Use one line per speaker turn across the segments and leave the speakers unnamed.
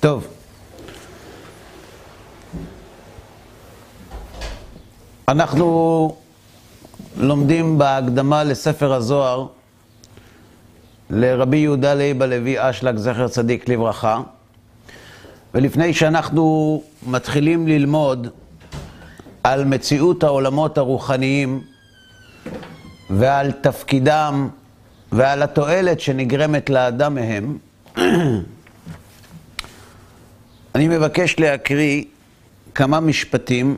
טוב. אנחנו לומדים בהקדמה לספר הזוהר לרבי יהודה לייב הלוי אשלג, זכר צדיק לברכה. ולפני שאנחנו מתחילים ללמוד על מציאות העולמות הרוחניים ועל תפקידם ועל התועלת שנגרמת לאדם מהם, אני מבקש להקריא כמה משפטים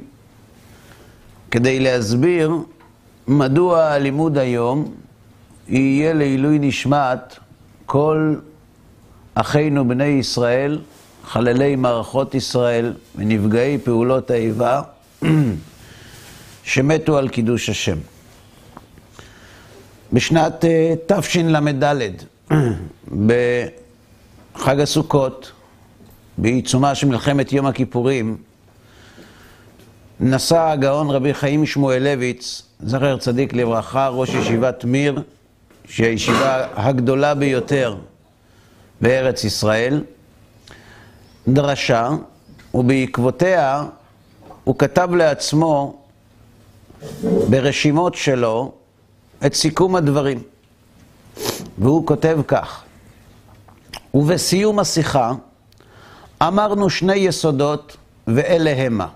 כדי להסביר מדוע הלימוד היום יהיה לעילוי נשמת כל אחינו בני ישראל, חללי מערכות ישראל ונפגעי פעולות האיבה שמתו על קידוש השם. בשנת תשל"ד, בחג הסוכות, בעיצומה של מלחמת יום הכיפורים, נשא הגאון רבי חיים שמואלביץ, זכר צדיק לברכה, ראש ישיבת מיר, שהיא הישיבה הגדולה ביותר בארץ ישראל, דרשה, ובעקבותיה הוא כתב לעצמו ברשימות שלו את סיכום הדברים. והוא כותב כך: ובסיום השיחה אמרנו שני יסודות ואלה המה.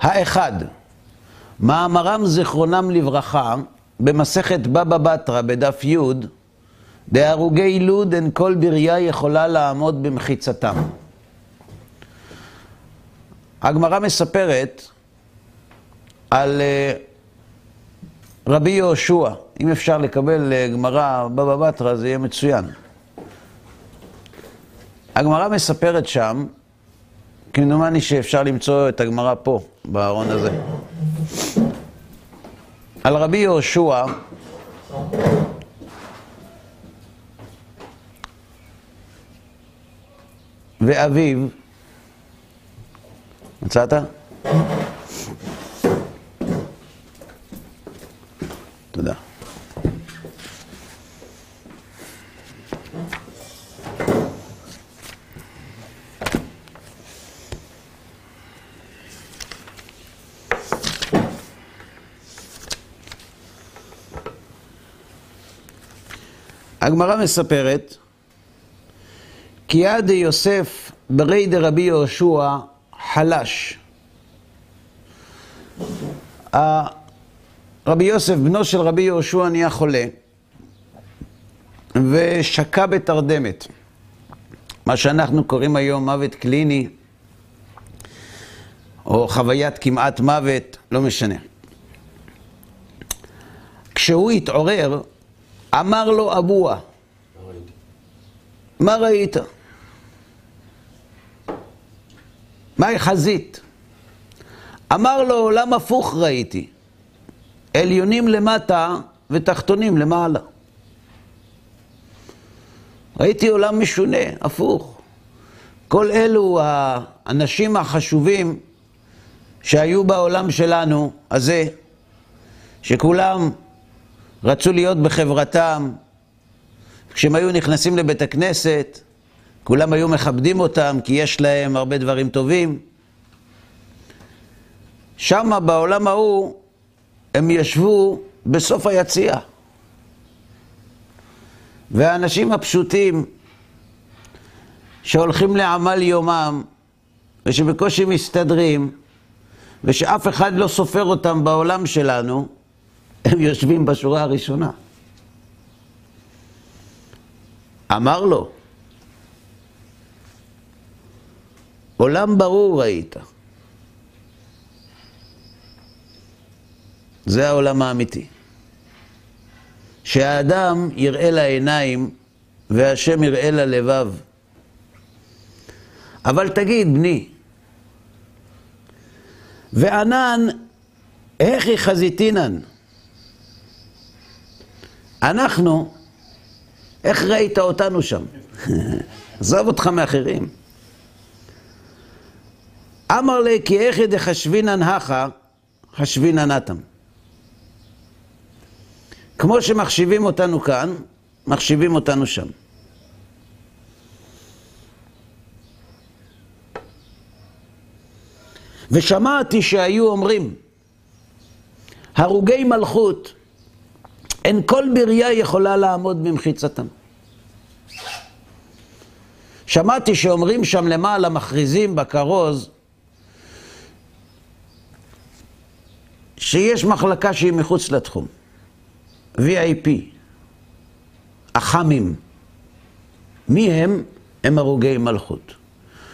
האחד, מאמרם זיכרונם לברכה במסכת בבא בתרא בדף י' דהרוגי לוד אין כל בריה יכולה לעמוד במחיצתם. הגמרא מספרת על רבי יהושע, אם אפשר לקבל גמרא בבא בתרא זה יהיה מצוין. הגמרא מספרת שם, כמדומני שאפשר למצוא את הגמרא פה, בארון הזה. על רבי יהושע, ואביו, מצאת? תודה. הגמרא מספרת כי יד יוסף ברי דרבי יהושע חלש. רבי יוסף, בנו של רבי יהושע, נהיה חולה ושקע בתרדמת. מה שאנחנו קוראים היום מוות קליני, או חוויית כמעט מוות, לא משנה. כשהוא התעורר, אמר לו אבוה, מה ראית? מהי חזית? אמר לו, עולם הפוך ראיתי, עליונים למטה ותחתונים למעלה. ראיתי עולם משונה, הפוך. כל אלו האנשים החשובים שהיו בעולם שלנו, הזה, שכולם רצו להיות בחברתם, כשהם היו נכנסים לבית הכנסת, כולם היו מכבדים אותם כי יש להם הרבה דברים טובים. שמה בעולם ההוא הם ישבו בסוף היציאה. והאנשים הפשוטים שהולכים לעמל יומם ושבקושי מסתדרים ושאף אחד לא סופר אותם בעולם שלנו, הם יושבים בשורה הראשונה. אמר לו, עולם ברור ראית. זה העולם האמיתי. שהאדם יראה לעיניים והשם יראה ללבב. אבל תגיד, בני, וענן, היא חזיתינן? אנחנו, איך ראית אותנו שם? עזוב אותך מאחרים. אמר לי כי איכי דחשבינן הכה, חשבינן אתם. כמו שמחשיבים אותנו כאן, מחשיבים אותנו שם. ושמעתי שהיו אומרים, הרוגי מלכות אין כל בריה יכולה לעמוד במחיצתם. שמעתי שאומרים שם למעלה, מכריזים בכרוז, שיש מחלקה שהיא מחוץ לתחום. VIP, אח"מים. מי הם? הם הרוגי מלכות.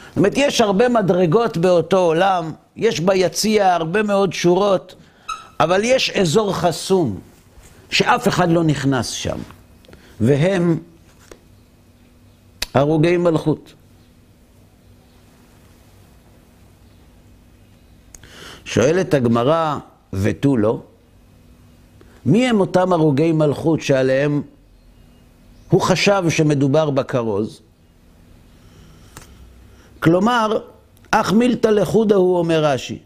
זאת אומרת, יש הרבה מדרגות באותו עולם, יש ביציע הרבה מאוד שורות, אבל יש אזור חסום, שאף אחד לא נכנס שם, והם הרוגי מלכות. שואלת הגמרא, ותו לא? מי הם אותם הרוגי מלכות שעליהם הוא חשב שמדובר בכרוז? כלומר, אך מילתא לחודה הוא אומר רש"י.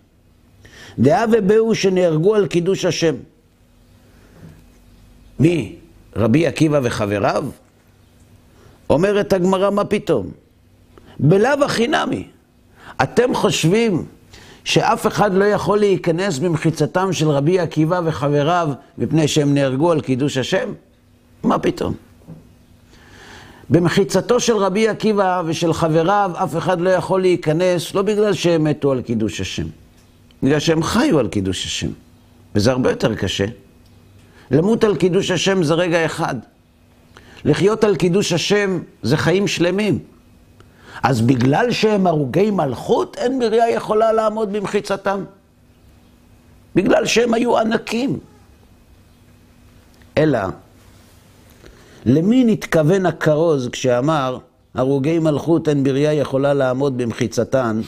דעה ובאו שנהרגו על קידוש השם. מי? רבי עקיבא וחבריו? אומרת הגמרא, מה פתאום? בלאו הכי נמי. אתם חושבים שאף אחד לא יכול להיכנס במחיצתם של רבי עקיבא וחבריו מפני שהם נהרגו על קידוש השם? מה פתאום? במחיצתו של רבי עקיבא ושל חבריו אף אחד לא יכול להיכנס, לא בגלל שהם מתו על קידוש השם, בגלל שהם חיו על קידוש השם, וזה הרבה יותר קשה. למות על קידוש השם זה רגע אחד. לחיות על קידוש השם זה חיים שלמים. אז בגלל שהם הרוגי מלכות, אין מריה יכולה לעמוד במחיצתם. בגלל שהם היו ענקים. אלא, למי נתכוון הכרוז כשאמר, הרוגי מלכות אין בריה יכולה לעמוד במחיצתן?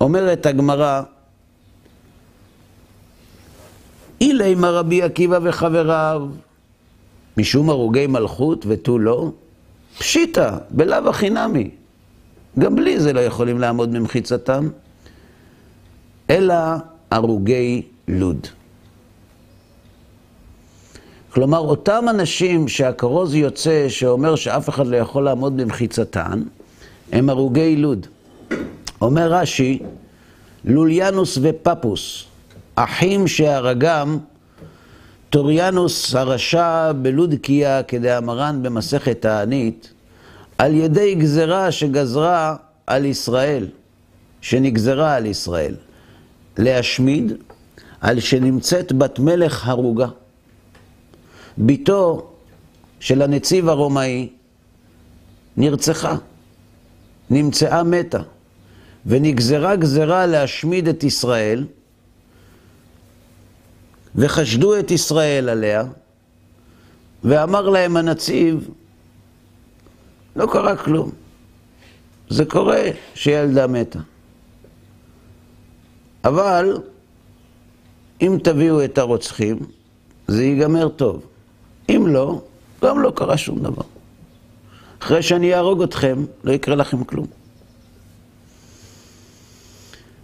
אומרת הגמרא, אילי מה רבי עקיבא וחבריו, משום הרוגי מלכות ותו לא? פשיטא, בלאו הכי נמי. גם בלי זה לא יכולים לעמוד במחיצתם, אלא הרוגי לוד. כלומר, אותם אנשים שהכרוז יוצא, שאומר שאף אחד לא יכול לעמוד במחיצתן, הם הרוגי לוד. אומר רש"י, לוליאנוס ופפוס, אחים שהרגם טוריאנוס הרשע בלודקיה כדאמרן במסכת תענית, על ידי גזרה שגזרה על ישראל, שנגזרה על ישראל, להשמיד, על שנמצאת בת מלך הרוגה. בתו של הנציב הרומאי נרצחה, נמצאה מתה, ונגזרה גזרה להשמיד את ישראל, וחשדו את ישראל עליה, ואמר להם הנציב, לא קרה כלום. זה קורה שילדה מתה. אבל אם תביאו את הרוצחים, זה ייגמר טוב. אם לא, גם לא קרה שום דבר. אחרי שאני אהרוג אתכם, לא יקרה לכם כלום.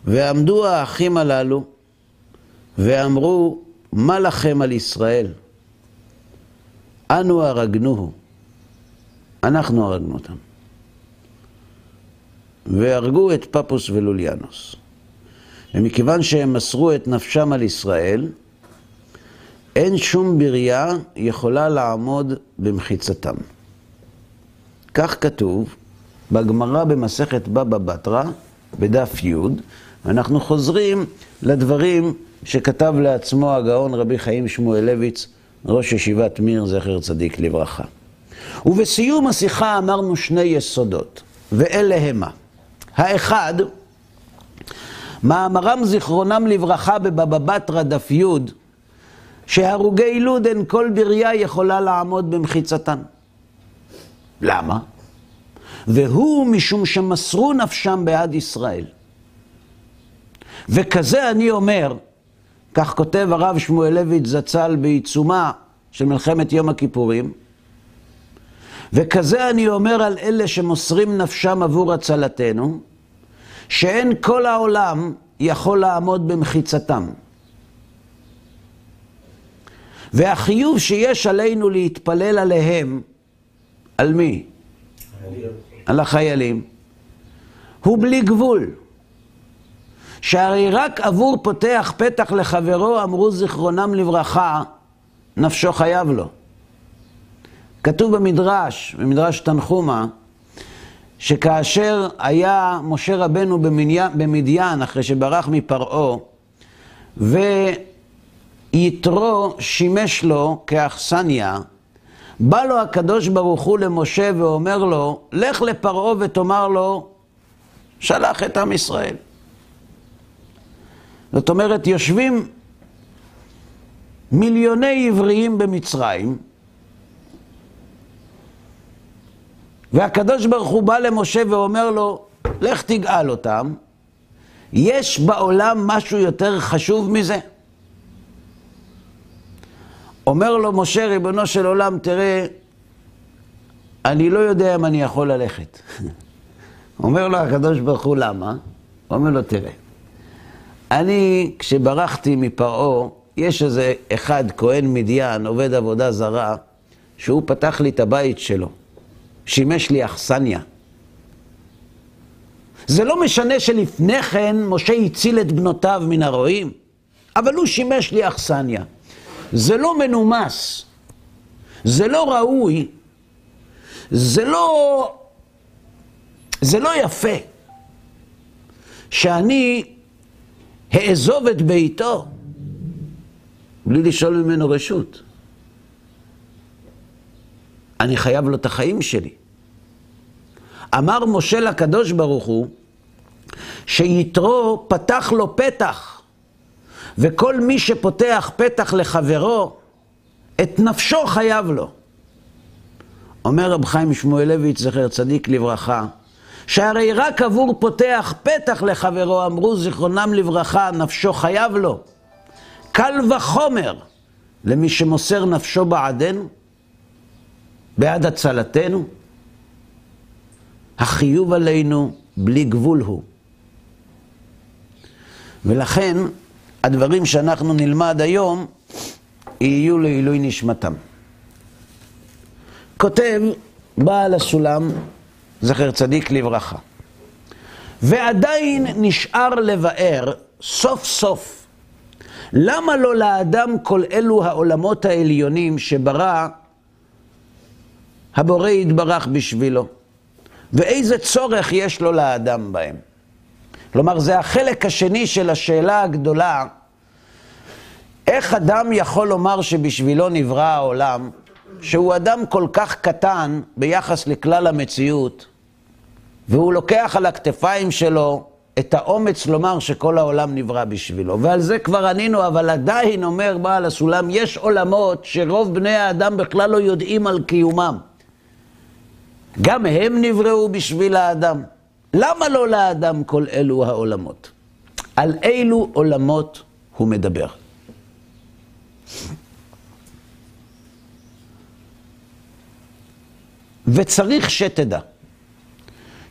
ועמדו האחים הללו ואמרו, מה לכם על ישראל? אנו הרגנוהו. אנחנו הרגנו אותם. והרגו את פפוס ולוליאנוס. ומכיוון שהם מסרו את נפשם על ישראל, אין שום בריאה יכולה לעמוד במחיצתם. כך כתוב בגמרא במסכת בבא בתרא, בדף י', ואנחנו חוזרים לדברים שכתב לעצמו הגאון רבי חיים שמואלביץ, ראש ישיבת מיר, זכר צדיק לברכה. ובסיום השיחה אמרנו שני יסודות, ואלה המה. האחד, מאמרם זיכרונם לברכה בבבא בתרא דף י', שהרוגי לוד אין כל בריה יכולה לעמוד במחיצתן. למה? והוא משום שמסרו נפשם בעד ישראל. וכזה אני אומר, כך כותב הרב שמואלביץ זצ"ל בעיצומה של מלחמת יום הכיפורים, וכזה אני אומר על אלה שמוסרים נפשם עבור הצלתנו, שאין כל העולם יכול לעמוד במחיצתם. והחיוב שיש עלינו להתפלל עליהם, על מי? חיילים. על החיילים, הוא בלי גבול. שהרי רק עבור פותח פתח לחברו אמרו זיכרונם לברכה, נפשו חייב לו. כתוב במדרש, במדרש תנחומה, שכאשר היה משה רבנו במדיין, אחרי שברח מפרעה, ויתרו שימש לו כאכסניה, בא לו הקדוש ברוך הוא למשה ואומר לו, לך לפרעה ותאמר לו, שלח את עם ישראל. זאת אומרת, יושבים מיליוני עבריים במצרים, והקדוש ברוך הוא בא למשה ואומר לו, לך תגאל אותם. יש בעולם משהו יותר חשוב מזה? אומר לו משה, ריבונו של עולם, תראה, אני לא יודע אם אני יכול ללכת. אומר לו הקדוש ברוך הוא, למה? אומר לו, תראה, אני, כשברחתי מפרעה, יש איזה אחד, כהן מדיין, עובד עבודה זרה, שהוא פתח לי את הבית שלו, שימש לי אכסניה. זה לא משנה שלפני כן משה הציל את בנותיו מן הרועים, אבל הוא שימש לי אכסניה. זה לא מנומס, זה לא ראוי, זה לא, זה לא יפה שאני אעזוב את ביתו בלי לשאול ממנו רשות. אני חייב לו את החיים שלי. אמר משה לקדוש ברוך הוא, שיתרו פתח לו פתח, וכל מי שפותח פתח לחברו, את נפשו חייב לו. אומר רב חיים שמואלביץ, זכר צדיק לברכה, שהרי רק עבור פותח פתח לחברו, אמרו זיכרונם לברכה, נפשו חייב לו. קל וחומר למי שמוסר נפשו בעדנו, בעד הצלתנו. החיוב עלינו בלי גבול הוא. ולכן, הדברים שאנחנו נלמד היום יהיו לעילוי נשמתם. כותב בעל הסולם, זכר צדיק לברכה, ועדיין נשאר לבאר סוף סוף למה לא לאדם כל אלו העולמות העליונים שברא הבורא יתברך בשבילו, ואיזה צורך יש לו לאדם בהם. כלומר, זה החלק השני של השאלה הגדולה, איך אדם יכול לומר שבשבילו נברא העולם, שהוא אדם כל כך קטן ביחס לכלל המציאות, והוא לוקח על הכתפיים שלו את האומץ לומר שכל העולם נברא בשבילו. ועל זה כבר ענינו, אבל עדיין אומר בעל הסולם, יש עולמות שרוב בני האדם בכלל לא יודעים על קיומם. גם הם נבראו בשביל האדם. למה לא לאדם כל אלו העולמות? על אילו עולמות הוא מדבר? וצריך שתדע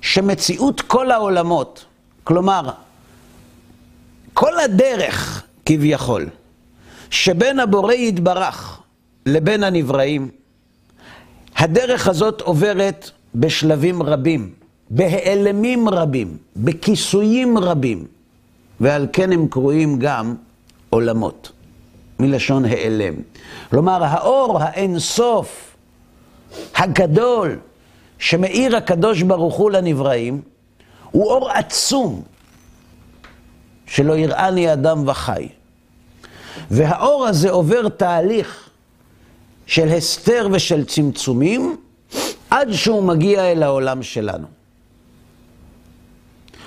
שמציאות כל העולמות, כלומר, כל הדרך כביכול, שבין הבורא יתברך לבין הנבראים, הדרך הזאת עוברת בשלבים רבים, בהיעלמים רבים, בכיסויים רבים, ועל כן הם קרויים גם עולמות, מלשון העלם. כלומר, האור האינסוף, הגדול, שמאיר הקדוש ברוך הוא לנבראים, הוא אור עצום, שלא יראני אדם וחי. והאור הזה עובר תהליך של הסתר ושל צמצומים, עד שהוא מגיע אל העולם שלנו.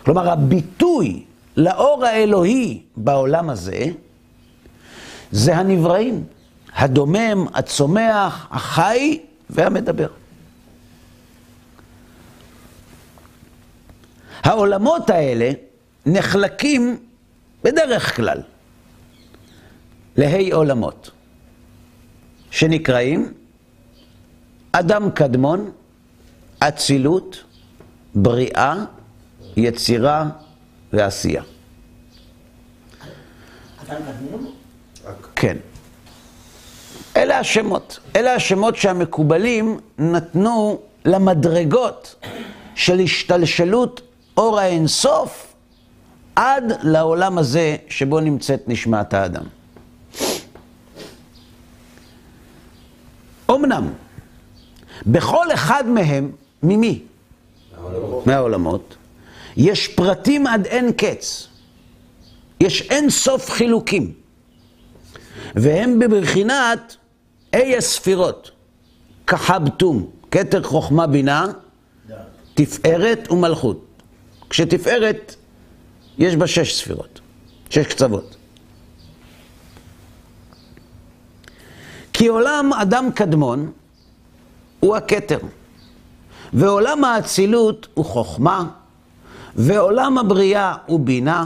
כלומר, הביטוי לאור האלוהי בעולם הזה, זה הנבראים, הדומם, הצומח, החי והמדבר. העולמות האלה נחלקים בדרך כלל להי עולמות. שנקראים אדם קדמון, אצילות, בריאה, יצירה ועשייה.
אדם קדמון?
כן. אלה השמות. אלה השמות שהמקובלים נתנו למדרגות של השתלשלות אור האינסוף עד לעולם הזה שבו נמצאת נשמת האדם. אמנם, בכל אחד מהם, ממי? מהעולמות. מהעולמות, יש פרטים עד אין קץ. יש אין סוף חילוקים. והם בבחינת אי הספירות, כחבטום, כתר חוכמה בינה, תפארת ומלכות. כשתפארת, יש בה שש ספירות, שש קצוות. כי עולם אדם קדמון הוא הכתר, ועולם האצילות הוא חוכמה, ועולם הבריאה הוא בינה,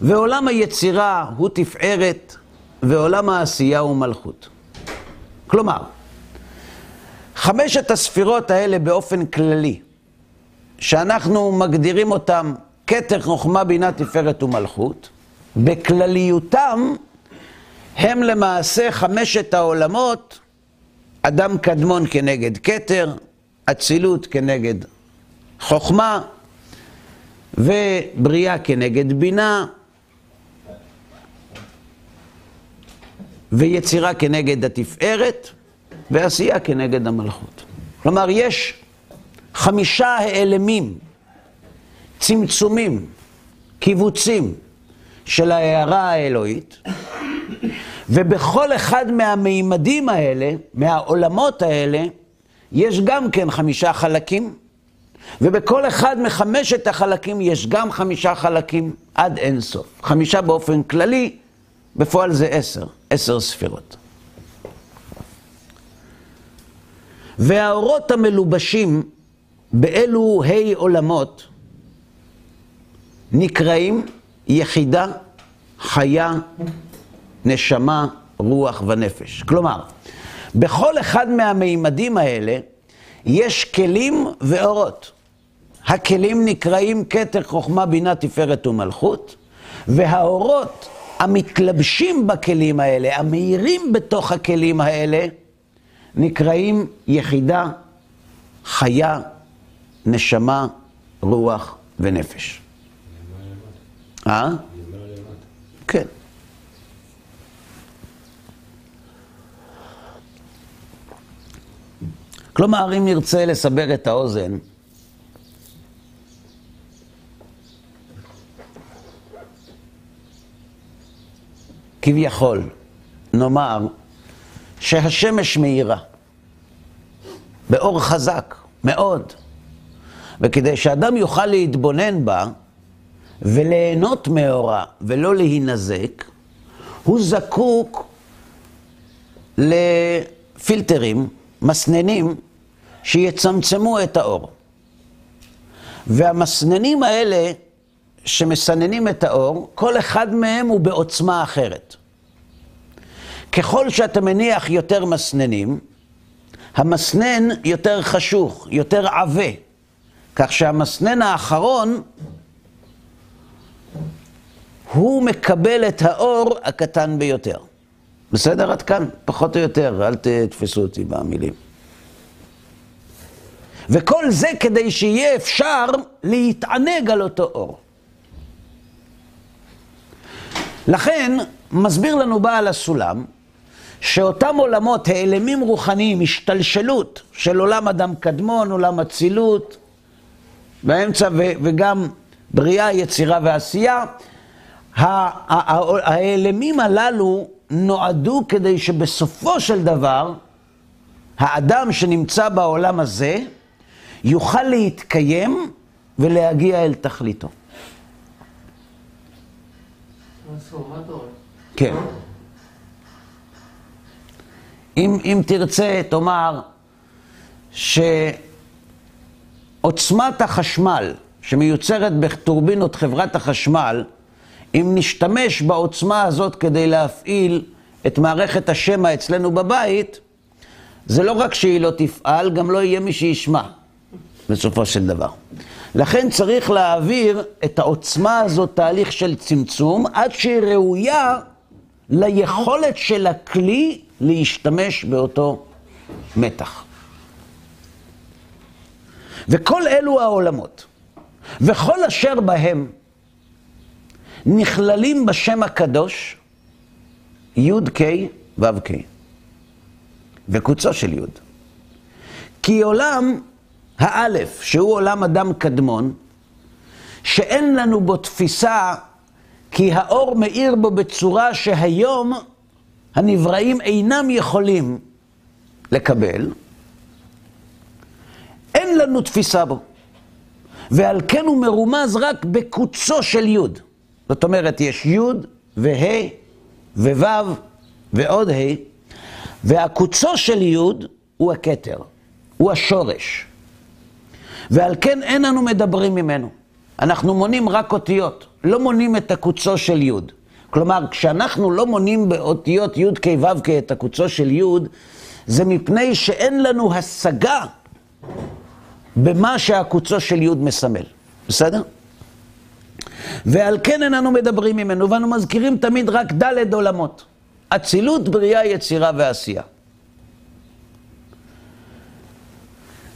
ועולם היצירה הוא תפארת, ועולם העשייה הוא מלכות. כלומר, חמשת הספירות האלה באופן כללי, שאנחנו מגדירים אותם כתר, חוכמה, בינה, תפארת ומלכות, בכלליותם הם למעשה חמשת העולמות, אדם קדמון כנגד כתר, אצילות כנגד חוכמה, ובריאה כנגד בינה, ויצירה כנגד התפארת, ועשייה כנגד המלכות. כלומר, יש חמישה העלמים, צמצומים, קיבוצים של ההערה האלוהית, ובכל אחד מהמימדים האלה, מהעולמות האלה, יש גם כן חמישה חלקים, ובכל אחד מחמשת החלקים יש גם חמישה חלקים עד אין סוף. חמישה באופן כללי, בפועל זה עשר, עשר ספירות. והאורות המלובשים באלו ה' עולמות נקראים יחידה, חיה, נשמה, רוח ונפש. כלומר, בכל אחד מהמימדים האלה יש כלים ואורות. הכלים נקראים כתר, חוכמה, בינה, תפארת ומלכות, והאורות המתלבשים בכלים האלה, המאירים בתוך הכלים האלה, נקראים יחידה, חיה, נשמה, רוח ונפש. אה? כן. כלומר, אם נרצה לסבר את האוזן, כביכול, נאמר שהשמש מאירה באור חזק מאוד, וכדי שאדם יוכל להתבונן בה וליהנות מאורה ולא להינזק, הוא זקוק לפילטרים, מסננים, שיצמצמו את האור. והמסננים האלה שמסננים את האור, כל אחד מהם הוא בעוצמה אחרת. ככל שאתה מניח יותר מסננים, המסנן יותר חשוך, יותר עבה, כך שהמסנן האחרון, הוא מקבל את האור הקטן ביותר. בסדר? עד כאן, פחות או יותר, אל תתפסו אותי במילים. וכל זה כדי שיהיה אפשר להתענג על אותו אור. לכן, מסביר לנו בעל הסולם, שאותם עולמות, העלמים רוחניים, השתלשלות של עולם אדם קדמון, עולם אצילות, באמצע ו- וגם בריאה, יצירה ועשייה, העלמים הללו נועדו כדי שבסופו של דבר, האדם שנמצא בעולם הזה יוכל להתקיים ולהגיע אל תכליתו. כן. אם, אם תרצה, תאמר שעוצמת החשמל שמיוצרת בטורבינות חברת החשמל, אם נשתמש בעוצמה הזאת כדי להפעיל את מערכת השמע אצלנו בבית, זה לא רק שהיא לא תפעל, גם לא יהיה מי שישמע, בסופו של דבר. לכן צריך להעביר את העוצמה הזאת תהליך של צמצום, עד שהיא ראויה ליכולת של הכלי להשתמש באותו מתח. וכל אלו העולמות, וכל אשר בהם, נכללים בשם הקדוש י' ק' ו' ק', וקוצו של י'. כי עולם האלף, שהוא עולם אדם קדמון, שאין לנו בו תפיסה כי האור מאיר בו בצורה שהיום הנבראים אינם יכולים לקבל, אין לנו תפיסה בו. ועל כן הוא מרומז רק בקוצו של י'. זאת אומרת, יש י' וה' וו' ועוד ה', והקוצו של י' הוא הכתר, הוא השורש. ועל כן אין אנו מדברים ממנו. אנחנו מונים רק אותיות, לא מונים את הקוצו של י'. כלומר, כשאנחנו לא מונים באותיות י' כ' ו' כ' את הקוצו של י', זה מפני שאין לנו השגה במה שהקוצו של י' מסמל. בסדר? ועל כן איננו מדברים ממנו, ואנו מזכירים תמיד רק ד' עולמות. אצילות, בריאה, יצירה ועשייה.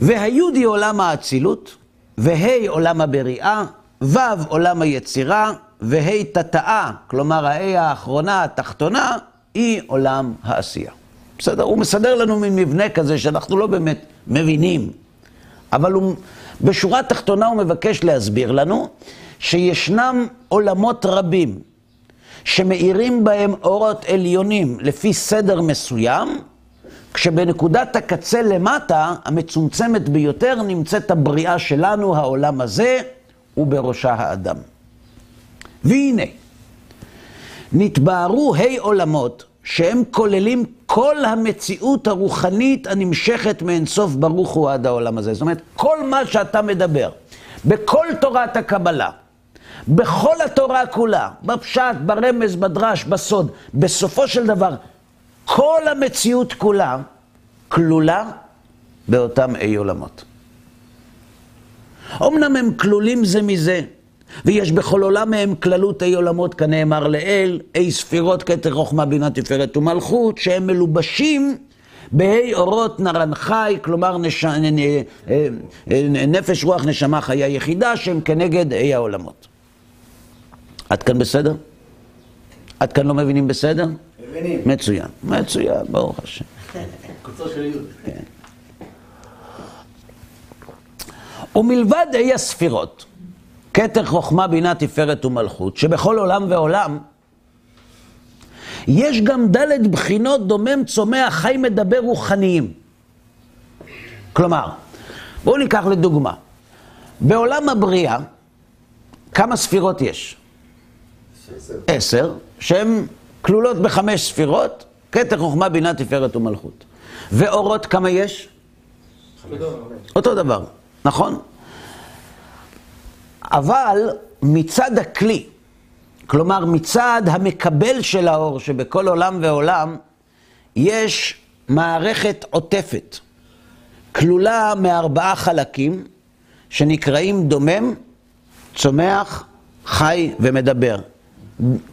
והיוד היא עולם האצילות, וה' עולם הבריאה, ו' עולם היצירה, וה' תתאה, כלומר הה' האחרונה, התחתונה, היא עולם העשייה. בסדר? הוא מסדר לנו מין מבנה כזה שאנחנו לא באמת מבינים, אבל הוא, בשורה התחתונה הוא מבקש להסביר לנו שישנם עולמות רבים שמאירים בהם אורות עליונים לפי סדר מסוים, כשבנקודת הקצה למטה, המצומצמת ביותר, נמצאת הבריאה שלנו, העולם הזה, ובראשה האדם. והנה, נתבהרו ה' עולמות שהם כוללים כל המציאות הרוחנית הנמשכת מאינסוף ברוך הוא עד העולם הזה. זאת אומרת, כל מה שאתה מדבר, בכל תורת הקבלה, בכל התורה כולה, בפשט, ברמז, בדרש, בסוד, בסופו של דבר, כל המציאות כולה כלולה באותם אי עולמות. אמנם הם כלולים זה מזה, ויש בכל עולם מהם כללות אי עולמות, כנאמר לאל, אי ספירות, כתר חוכמה, בינה, תפארת ומלכות, שהם מלובשים בהי אורות נרן חי, כלומר נש... נפש, רוח, נשמה, חיה יחידה, שהם כנגד אי העולמות. עד כאן בסדר? עד כאן לא מבינים בסדר? מבינים. מצוין, מצוין, ברוך השם. קוצו של י'. כן. ומלבד אי הספירות, כתר חוכמה, בינה, תפארת ומלכות, שבכל עולם ועולם יש גם דלת בחינות דומם, צומח, חי, מדבר רוחניים. כלומר, בואו ניקח לדוגמה, בעולם הבריאה, כמה ספירות יש? עשר. עשר, שהן כלולות בחמש ספירות, כתר חוכמה, בינה, תפארת ומלכות. ואורות כמה יש? אותו דבר, נכון? אבל מצד הכלי, כלומר מצד המקבל של האור שבכל עולם ועולם, יש מערכת עוטפת, כלולה מארבעה חלקים, שנקראים דומם, צומח, חי ומדבר.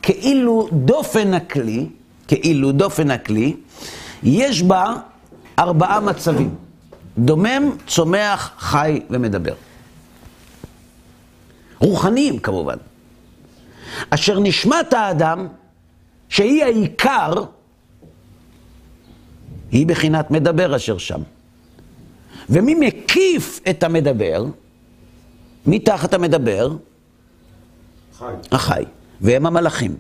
כאילו דופן הכלי, כאילו דופן הכלי, יש בה ארבעה מצבים. דומם, צומח, חי ומדבר. רוחניים כמובן. אשר נשמת האדם, שהיא העיקר, היא בחינת מדבר אשר שם. ומי מקיף את המדבר? מי תחת המדבר? חי. החי. והם המלאכים.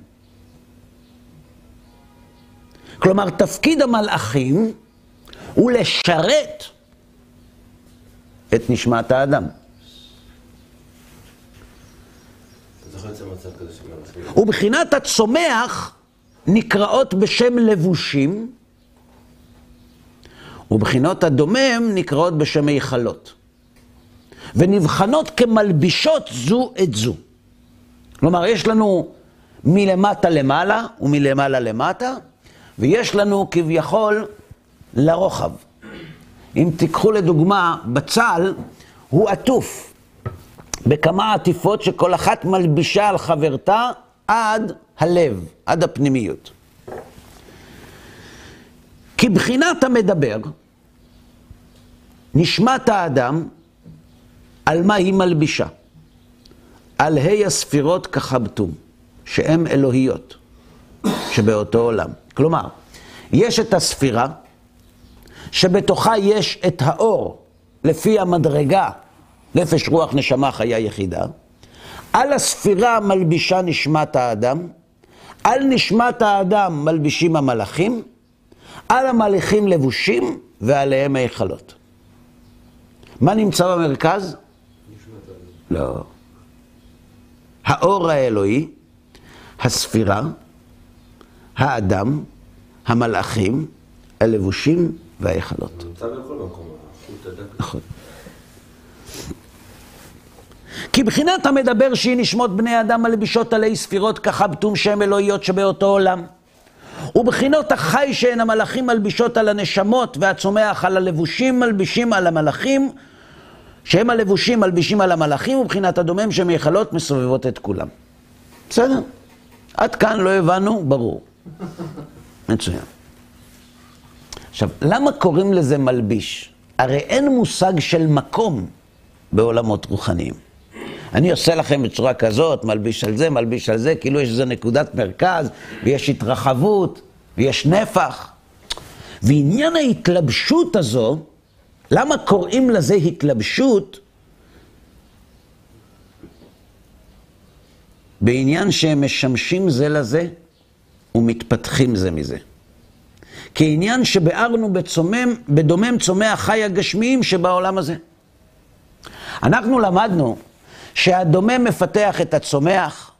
כלומר, תפקיד המלאכים הוא לשרת את נשמת האדם. ובחינת הצומח נקראות בשם לבושים, ובחינות הדומם נקראות בשם היכלות. ונבחנות כמלבישות זו את זו. כלומר, יש לנו מלמטה למעלה ומלמעלה למטה, ויש לנו כביכול לרוחב. אם תיקחו לדוגמה, בצל הוא עטוף בכמה עטיפות שכל אחת מלבישה על חברתה עד הלב, עד הפנימיות. כי בחינת המדבר, נשמת האדם, על מה היא מלבישה? על ה' הספירות כחבטום. שהן אלוהיות, שבאותו עולם. כלומר, יש את הספירה, שבתוכה יש את האור, לפי המדרגה, נפש, רוח, נשמה, חיה יחידה. על הספירה מלבישה נשמת האדם, על נשמת האדם מלבישים המלאכים, על המלאכים לבושים ועליהם ההיכלות. מה נמצא במרכז? לא. האור האלוהי, הספירה, האדם, המלאכים, הלבושים וההיכלות.
נמצא בכל מקום,
נכון. כי בחינת המדבר שהיא נשמות בני אדם מלבישות עלי ספירות כחבטום שם אלוהיות שבאותו עולם. ובחינות החי שהן המלאכים מלבישות על הנשמות והצומח על הלבושים מלבישים על המלאכים שהם הלבושים מלבישים על המלאכים ובחינת הדומם שמייחלות מסובבות את כולם. בסדר? עד כאן לא הבנו? ברור. מצוין. עכשיו, למה קוראים לזה מלביש? הרי אין מושג של מקום בעולמות רוחניים. אני עושה לכם בצורה כזאת, מלביש על זה, מלביש על זה, כאילו יש איזה נקודת מרכז, ויש התרחבות, ויש נפח. ועניין ההתלבשות הזו, למה קוראים לזה התלבשות? בעניין שהם משמשים זה לזה ומתפתחים זה מזה. כעניין שביארנו בצומם, בדומם צומי החי הגשמיים שבעולם הזה. אנחנו למדנו שהדומם מפתח את הצומח,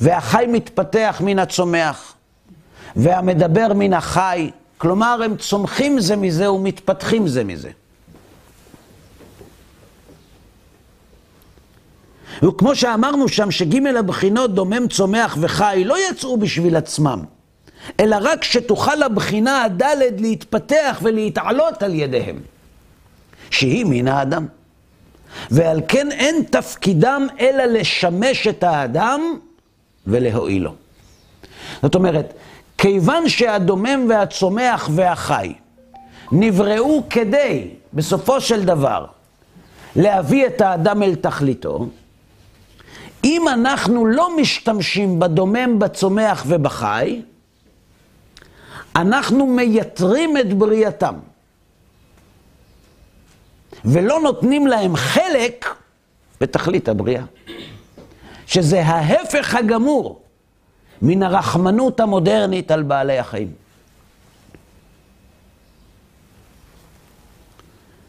והחי מתפתח מן הצומח, והמדבר מן החי, כלומר הם צומחים זה מזה ומתפתחים זה מזה. וכמו שאמרנו שם, שג' הבחינות דומם, צומח וחי לא יצאו בשביל עצמם, אלא רק שתוכל הבחינה הדלת להתפתח ולהתעלות על ידיהם, שהיא מן האדם. ועל כן אין תפקידם אלא לשמש את האדם ולהועילו. זאת אומרת, כיוון שהדומם והצומח והחי נבראו כדי, בסופו של דבר, להביא את האדם אל תכליתו, אם אנחנו לא משתמשים בדומם, בצומח ובחי, אנחנו מייתרים את בריאתם. ולא נותנים להם חלק בתכלית הבריאה. שזה ההפך הגמור מן הרחמנות המודרנית על בעלי החיים.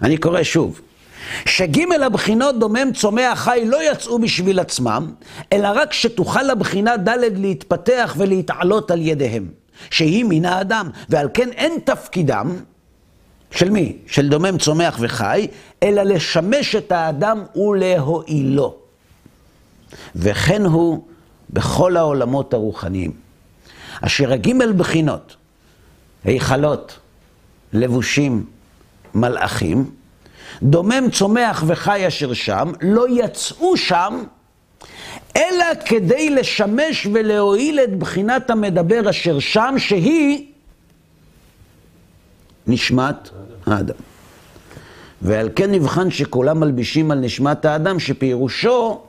אני קורא שוב. שג' הבחינות דומם צומח חי לא יצאו בשביל עצמם, אלא רק שתוכל הבחינה ד' להתפתח ולהתעלות על ידיהם, שהיא מן האדם, ועל כן אין תפקידם של מי? של דומם, צומח וחי, אלא לשמש את האדם ולהועילו. וכן הוא בכל העולמות הרוחניים. אשר הגימל בחינות, היכלות, לבושים, מלאכים, דומם, צומח וחי אשר שם, לא יצאו שם, אלא כדי לשמש ולהועיל את בחינת המדבר אשר שם, שהיא נשמת האדם. ועל כן נבחן שכולם מלבישים על נשמת האדם, שפירושו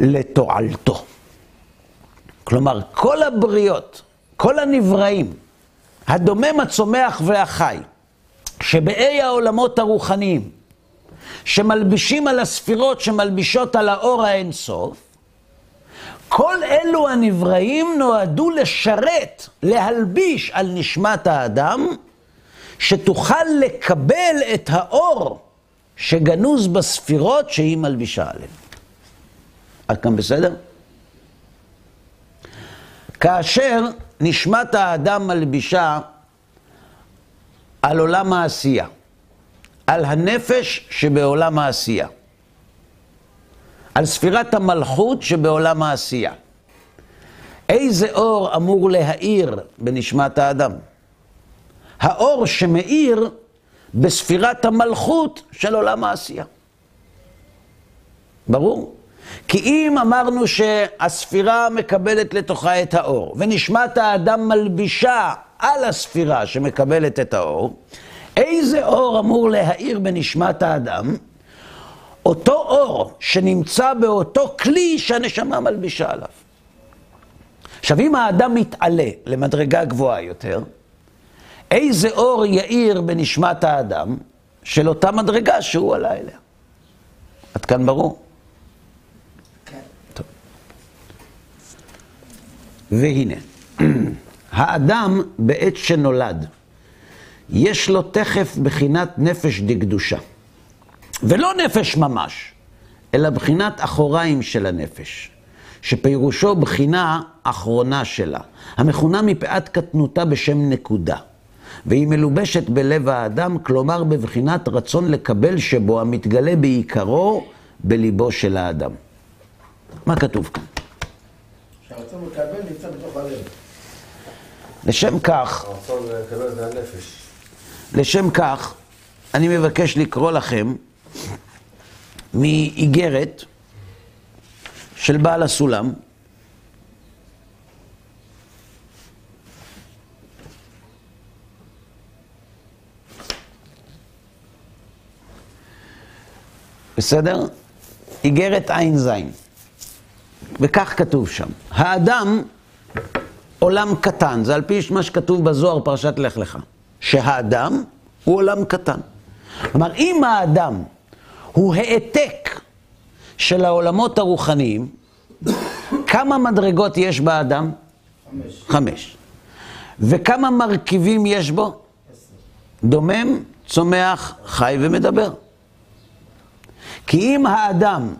לתועלתו. כלומר, כל הבריות, כל הנבראים, הדומם, הצומח והחי, שבאי העולמות הרוחניים, שמלבישים על הספירות שמלבישות על האור האינסוף, כל אלו הנבראים נועדו לשרת, להלביש על נשמת האדם, שתוכל לקבל את האור שגנוז בספירות שהיא מלבישה עליהן. עד כאן בסדר? כאשר נשמת האדם מלבישה על עולם העשייה, על הנפש שבעולם העשייה. על ספירת המלכות שבעולם העשייה. איזה אור אמור להאיר בנשמת האדם? האור שמאיר בספירת המלכות של עולם העשייה. ברור? כי אם אמרנו שהספירה מקבלת לתוכה את האור, ונשמת האדם מלבישה על הספירה שמקבלת את האור, איזה אור אמור להאיר בנשמת האדם? אותו אור שנמצא באותו כלי שהנשמה מלבישה עליו. עכשיו, אם האדם מתעלה למדרגה גבוהה יותר, איזה אור יאיר בנשמת האדם של אותה מדרגה שהוא עלה אליה? עד כאן ברור? כן. טוב. והנה, האדם בעת שנולד, יש לו תכף בחינת נפש דקדושה. ולא נפש ממש, אלא בחינת אחוריים של הנפש, שפירושו בחינה אחרונה שלה, המכונה מפאת קטנותה בשם נקודה. והיא מלובשת בלב האדם, כלומר בבחינת רצון לקבל שבו המתגלה בעיקרו בליבו של האדם. מה כתוב כאן?
שהרצון לקבל נמצא בתוך הלב.
לשם כך,
הרצון לקבל זה הנפש.
לשם כך, אני מבקש לקרוא לכם מאיגרת של בעל הסולם, בסדר? איגרת ע"ז. וכך כתוב שם. האדם עולם קטן, זה על פי מה שכתוב בזוהר, פרשת לך לך. שהאדם הוא עולם קטן. כלומר, אם האדם הוא העתק של העולמות הרוחניים, כמה מדרגות יש באדם?
חמש.
חמש. וכמה מרכיבים יש בו? דומם, צומח, חי ומדבר. כי אם האדם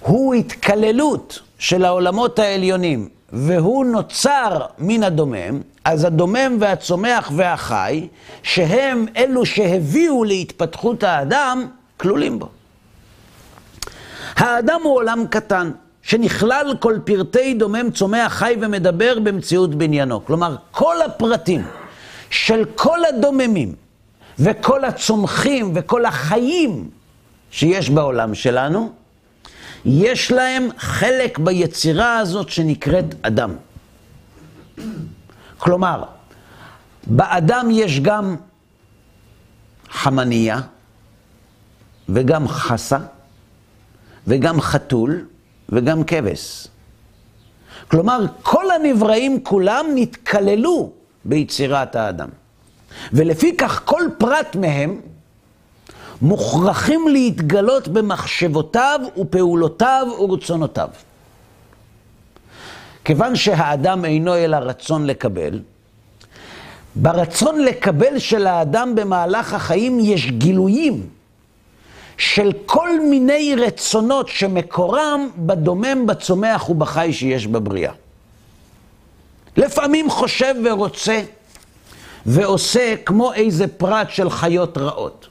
הוא התקללות של העולמות העליונים, והוא נוצר מן הדומם, אז הדומם והצומח והחי, שהם אלו שהביאו להתפתחות האדם, כלולים בו. האדם הוא עולם קטן, שנכלל כל פרטי דומם, צומח, חי ומדבר במציאות בניינו. כלומר, כל הפרטים של כל הדוממים וכל הצומחים וכל החיים שיש בעולם שלנו, יש להם חלק ביצירה הזאת שנקראת אדם. כלומר, באדם יש גם חמניה, וגם חסה, וגם חתול, וגם כבש. כלומר, כל הנבראים כולם נתקללו ביצירת האדם. ולפי כך כל פרט מהם מוכרחים להתגלות במחשבותיו ופעולותיו ורצונותיו. כיוון שהאדם אינו אלא רצון לקבל, ברצון לקבל של האדם במהלך החיים יש גילויים של כל מיני רצונות שמקורם בדומם, בצומח ובחי שיש בבריאה. לפעמים חושב ורוצה ועושה כמו איזה פרט של חיות רעות.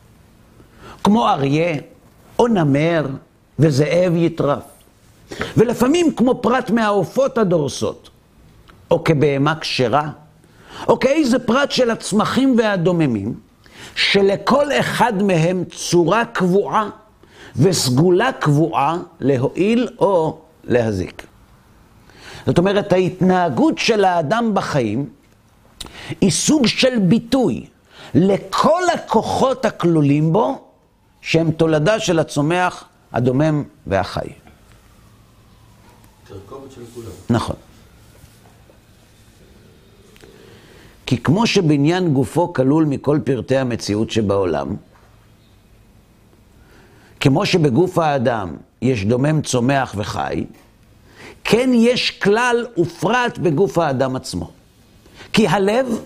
כמו אריה, או נמר, וזאב יטרף. ולפעמים כמו פרט מהעופות הדורסות, או כבהמה כשרה, או כאיזה פרט של הצמחים והדוממים, שלכל אחד מהם צורה קבועה וסגולה קבועה להועיל או להזיק. זאת אומרת, ההתנהגות של האדם בחיים היא סוג של ביטוי לכל הכוחות הכלולים בו, שהם תולדה של הצומח, הדומם והחי.
תרכובת של כולם.
נכון. כי כמו שבניין גופו כלול מכל פרטי המציאות שבעולם, כמו שבגוף האדם יש דומם, צומח וחי, כן יש כלל ופרט בגוף האדם עצמו. כי הלב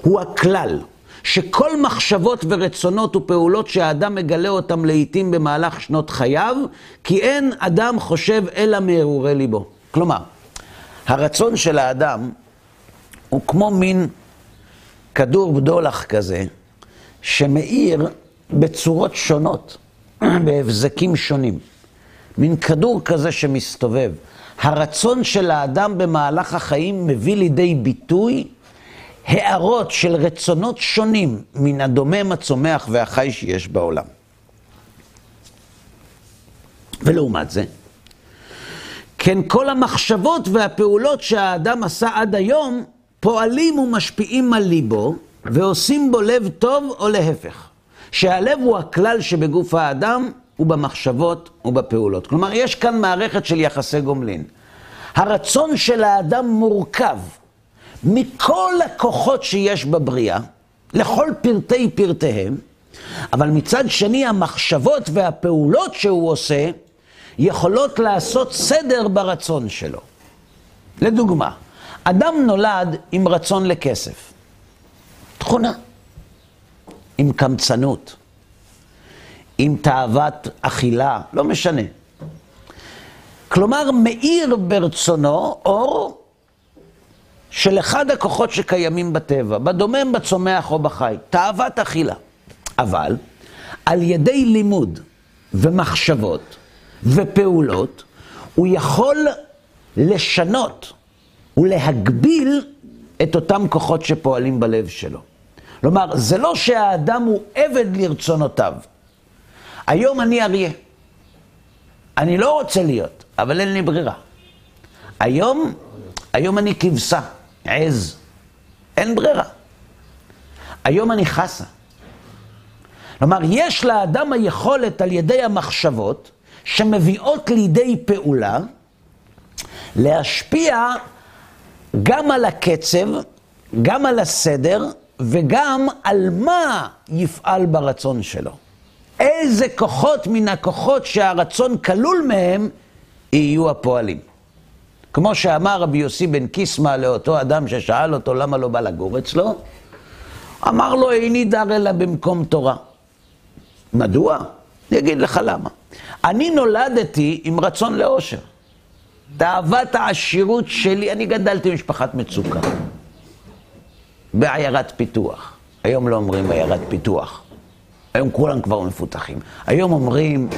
הוא הכלל. שכל מחשבות ורצונות ופעולות שהאדם מגלה אותם לעיתים במהלך שנות חייו, כי אין אדם חושב אלא מהרהורי ליבו. כלומר, הרצון של האדם הוא כמו מין כדור בדולח כזה, שמאיר בצורות שונות, בהבזקים שונים. מין כדור כזה שמסתובב. הרצון של האדם במהלך החיים מביא לידי ביטוי הערות של רצונות שונים מן הדומם, הצומח והחי שיש בעולם. ולעומת זה, כן כל המחשבות והפעולות שהאדם עשה עד היום, פועלים ומשפיעים על ליבו, ועושים בו לב טוב או להפך. שהלב הוא הכלל שבגוף האדם, ובמחשבות ובפעולות. כלומר, יש כאן מערכת של יחסי גומלין. הרצון של האדם מורכב מכל הכוחות שיש בבריאה, לכל פרטי פרטיהם, אבל מצד שני המחשבות והפעולות שהוא עושה יכולות לעשות סדר ברצון שלו. לדוגמה, אדם נולד עם רצון לכסף, תכונה, עם קמצנות, עם תאוות אכילה, לא משנה. כלומר, מאיר ברצונו אור של אחד הכוחות שקיימים בטבע, בדומם, בצומח או בחי, תאוות אכילה. אבל על ידי לימוד ומחשבות ופעולות, הוא יכול לשנות ולהגביל את אותם כוחות שפועלים בלב שלו. כלומר, זה לא שהאדם הוא עבד לרצונותיו. היום אני אריה. אני לא רוצה להיות, אבל אין לי ברירה. היום, היום אני כבשה, עז. אין ברירה. היום אני חסה. כלומר, יש לאדם היכולת על ידי המחשבות שמביאות לידי פעולה להשפיע גם על הקצב, גם על הסדר וגם על מה יפעל ברצון שלו. איזה כוחות מן הכוחות שהרצון כלול מהם יהיו הפועלים. כמו שאמר רבי יוסי בן קיסמא לאותו אדם ששאל אותו למה לא בא לגור אצלו, אמר לו איני דר אלא במקום תורה. מדוע? אני אגיד לך למה. אני נולדתי עם רצון לאושר. תאוות העשירות שלי, אני גדלתי במשפחת מצוקה. בעיירת פיתוח. היום לא אומרים עיירת פיתוח. היום כולם כבר מפותחים. היום אומרים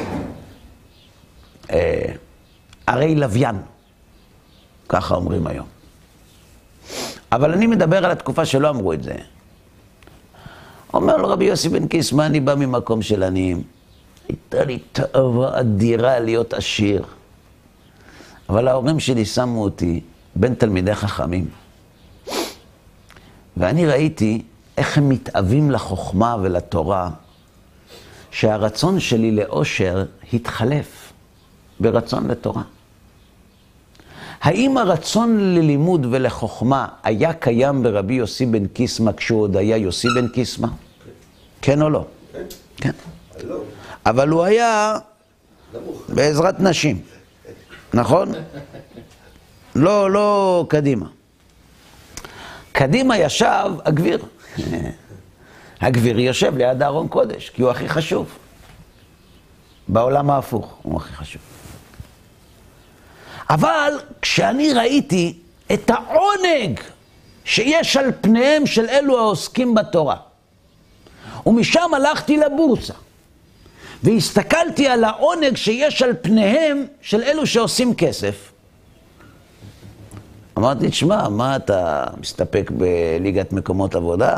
אה, ערי לוויין. ככה אומרים היום. אבל אני מדבר על התקופה שלא אמרו את זה. אומר לו רבי יוסי בן קיסמא, אני בא ממקום של עניים. הייתה לי תאווה אדירה להיות עשיר. אבל ההורים שלי שמו אותי בין תלמידי חכמים. ואני ראיתי איך הם מתאווים לחוכמה ולתורה, שהרצון שלי לאושר התחלף ברצון לתורה. האם הרצון ללימוד ולחוכמה היה קיים ברבי יוסי בן קיסמא כשהוא עוד היה יוסי בן קיסמא? כן או לא? כן. אבל הוא היה בעזרת נשים, נכון? לא, לא קדימה. קדימה ישב הגביר. הגביר יושב ליד ארון קודש, כי הוא הכי חשוב. בעולם ההפוך הוא הכי חשוב. אבל כשאני ראיתי את העונג שיש על פניהם של אלו העוסקים בתורה, ומשם הלכתי לבורסה, והסתכלתי על העונג שיש על פניהם של אלו שעושים כסף, אמרתי, תשמע, מה אתה מסתפק בליגת מקומות עבודה?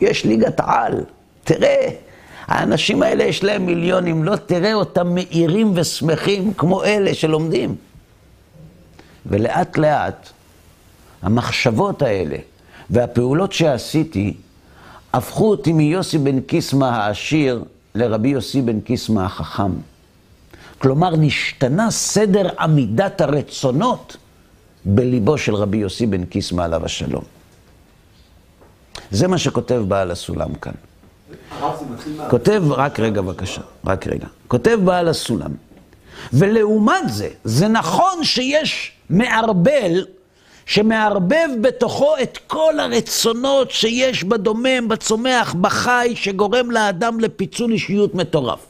יש ליגת על, תראה, האנשים האלה יש להם מיליונים, לא תראה אותם מאירים ושמחים כמו אלה שלומדים. ולאט לאט המחשבות האלה והפעולות שעשיתי הפכו אותי מיוסי בן קיסמא העשיר לרבי יוסי בן קיסמא החכם. כלומר, נשתנה סדר עמידת הרצונות בליבו של רבי יוסי בן קיסמא עליו השלום. זה מה שכותב בעל הסולם כאן. כותב, רק רגע בבקשה, רק רגע. כותב בעל הסולם, ולעומת זה, זה נכון שיש מערבל שמערבב בתוכו את כל הרצונות שיש בדומם, בצומח, בחי, שגורם לאדם לפיצול אישיות מטורף.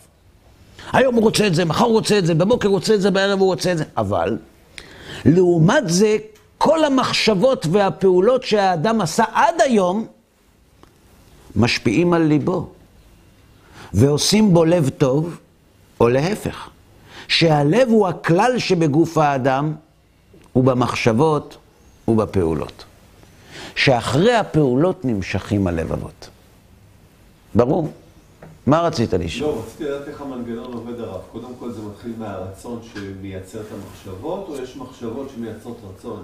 היום הוא רוצה את זה, מחר הוא רוצה את זה, בבוקר הוא רוצה את זה, בערב הוא רוצה את זה. אבל, לעומת זה, כל המחשבות והפעולות שהאדם עשה עד היום, משפיעים על ליבו, ועושים בו לב טוב, או להפך. שהלב הוא הכלל שבגוף האדם, ובמחשבות ובפעולות. שאחרי הפעולות נמשכים הלבבות. ברור? מה רצית לשאול?
לא, רציתי לדעת איך המנגנון עובד הרב. קודם כל זה מתחיל מהרצון שמייצר את המחשבות, או יש מחשבות שמייצרות רצון?